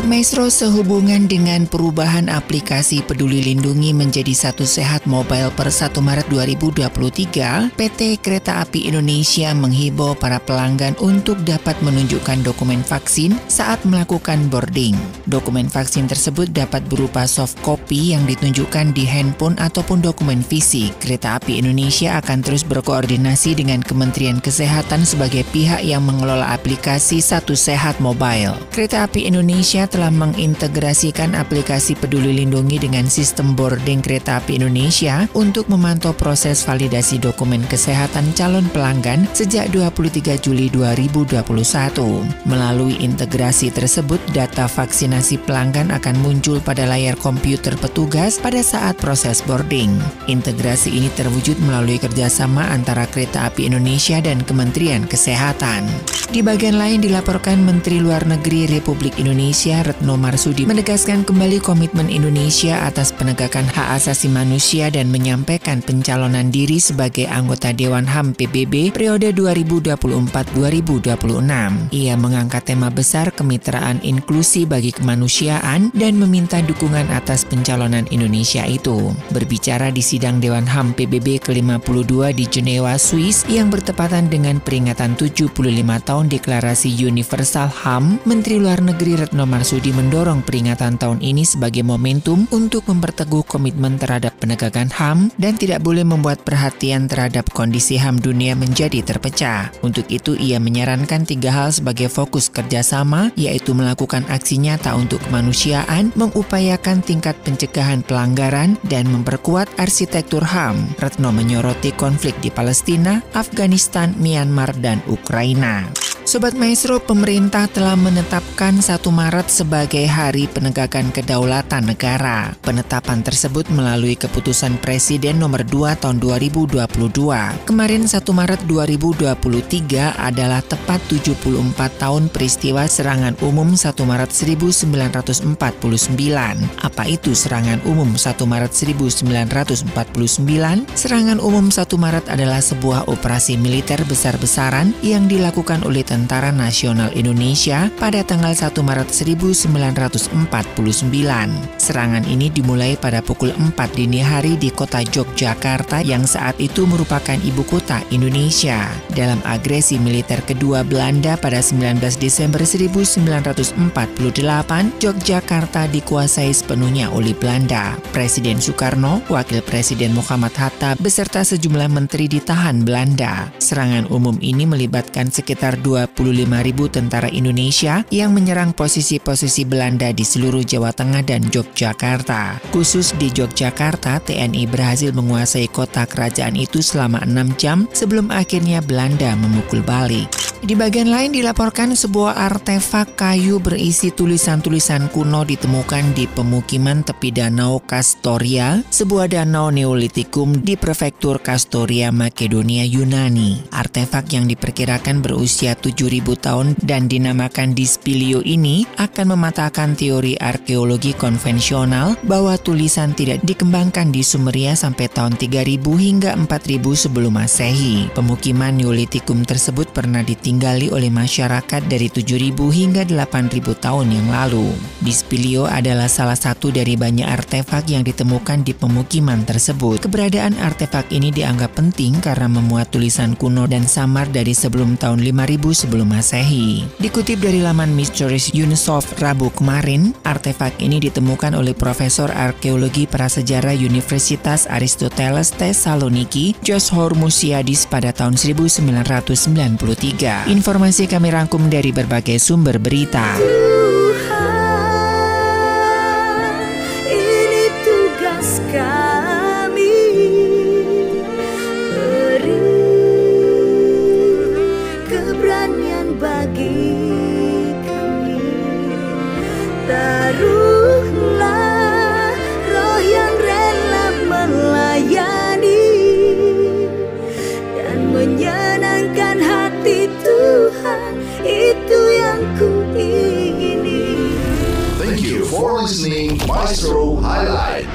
Sobat Maestro, sehubungan dengan perubahan aplikasi Peduli Lindungi menjadi satu sehat mobile per 1 Maret 2023, PT Kereta Api Indonesia menghibau para pelanggan untuk dapat menunjukkan dokumen vaksin saat melakukan boarding. Dokumen vaksin tersebut dapat berupa soft copy yang ditunjukkan di handphone ataupun dokumen fisik. Kereta Api Indonesia akan terus berkoordinasi dengan Kementerian Kesehatan sebagai pihak yang mengelola aplikasi Satu Sehat Mobile. Kereta Api Indonesia telah mengintegrasikan aplikasi Peduli Lindungi dengan sistem boarding kereta api Indonesia untuk memantau proses validasi dokumen kesehatan calon pelanggan sejak 23 Juli 2021. Melalui integrasi tersebut, data vaksinasi pelanggan akan muncul pada layar komputer petugas pada saat proses boarding. Integrasi ini terwujud melalui kerjasama antara Kereta Api Indonesia dan Kementerian Kesehatan. Di bagian lain dilaporkan Menteri Luar Negeri Republik Indonesia Retno Marsudi menegaskan kembali komitmen Indonesia atas penegakan hak asasi manusia dan menyampaikan pencalonan diri sebagai anggota Dewan HAM PBB periode 2024-2026. Ia mengangkat tema besar kemitraan inklusi bagi kemanusiaan dan meminta dukungan atas pencalonan Indonesia itu. Berbicara di sidang Dewan HAM PBB ke-52 di Jenewa, Swiss yang bertepatan dengan peringatan 75 tahun Deklarasi Universal HAM, Menteri Luar Negeri Retno Marsudi Marsudi mendorong peringatan tahun ini sebagai momentum untuk memperteguh komitmen terhadap penegakan HAM dan tidak boleh membuat perhatian terhadap kondisi HAM dunia menjadi terpecah. Untuk itu, ia menyarankan tiga hal sebagai fokus kerjasama, yaitu melakukan aksi nyata untuk kemanusiaan, mengupayakan tingkat pencegahan pelanggaran, dan memperkuat arsitektur HAM. Retno menyoroti konflik di Palestina, Afghanistan, Myanmar, dan Ukraina. Sobat Maestro, pemerintah telah menetapkan 1 Maret sebagai Hari Penegakan Kedaulatan Negara. Penetapan tersebut melalui keputusan Presiden nomor 2 tahun 2022. Kemarin 1 Maret 2023 adalah tepat 74 tahun peristiwa serangan umum 1 Maret 1949. Apa itu serangan umum 1 Maret 1949? Serangan umum 1 Maret adalah sebuah operasi militer besar-besaran yang dilakukan oleh tentara Tentara Nasional Indonesia pada tanggal 1 Maret 1949. Serangan ini dimulai pada pukul 4 dini hari di kota Yogyakarta yang saat itu merupakan ibu kota Indonesia. Dalam agresi militer kedua Belanda pada 19 Desember 1948, Yogyakarta dikuasai sepenuhnya oleh Belanda. Presiden Soekarno, Wakil Presiden Muhammad Hatta, beserta sejumlah menteri ditahan Belanda. Serangan umum ini melibatkan sekitar 2 ribu tentara Indonesia yang menyerang posisi-posisi Belanda di seluruh Jawa Tengah dan Yogyakarta. Khusus di Yogyakarta, TNI berhasil menguasai kota kerajaan itu selama enam jam sebelum akhirnya Belanda memukul balik. Di bagian lain dilaporkan sebuah artefak kayu berisi tulisan-tulisan kuno ditemukan di pemukiman tepi danau Kastoria, sebuah danau Neolitikum di prefektur Kastoria, Makedonia, Yunani. Artefak yang diperkirakan berusia 7000 tahun dan dinamakan Dispilio ini akan mematahkan teori arkeologi konvensional bahwa tulisan tidak dikembangkan di Sumeria sampai tahun 3000 hingga 4000 sebelum Masehi. Pemukiman Neolitikum tersebut pernah ditinggalkan ditinggali oleh masyarakat dari 7.000 hingga 8.000 tahun yang lalu. Bispilio adalah salah satu dari banyak artefak yang ditemukan di pemukiman tersebut. Keberadaan artefak ini dianggap penting karena memuat tulisan kuno dan samar dari sebelum tahun 5000 sebelum Masehi. Dikutip dari laman Mysteries Unisoft Rabu kemarin, artefak ini ditemukan oleh Profesor Arkeologi Prasejarah Universitas Aristoteles Thessaloniki, Jos Hormusiadis pada tahun 1993. Informasi kami rangkum dari berbagai sumber berita. Tuhan, ini tugas kami. Beri keberanian bagi kami. Maestro Highlight.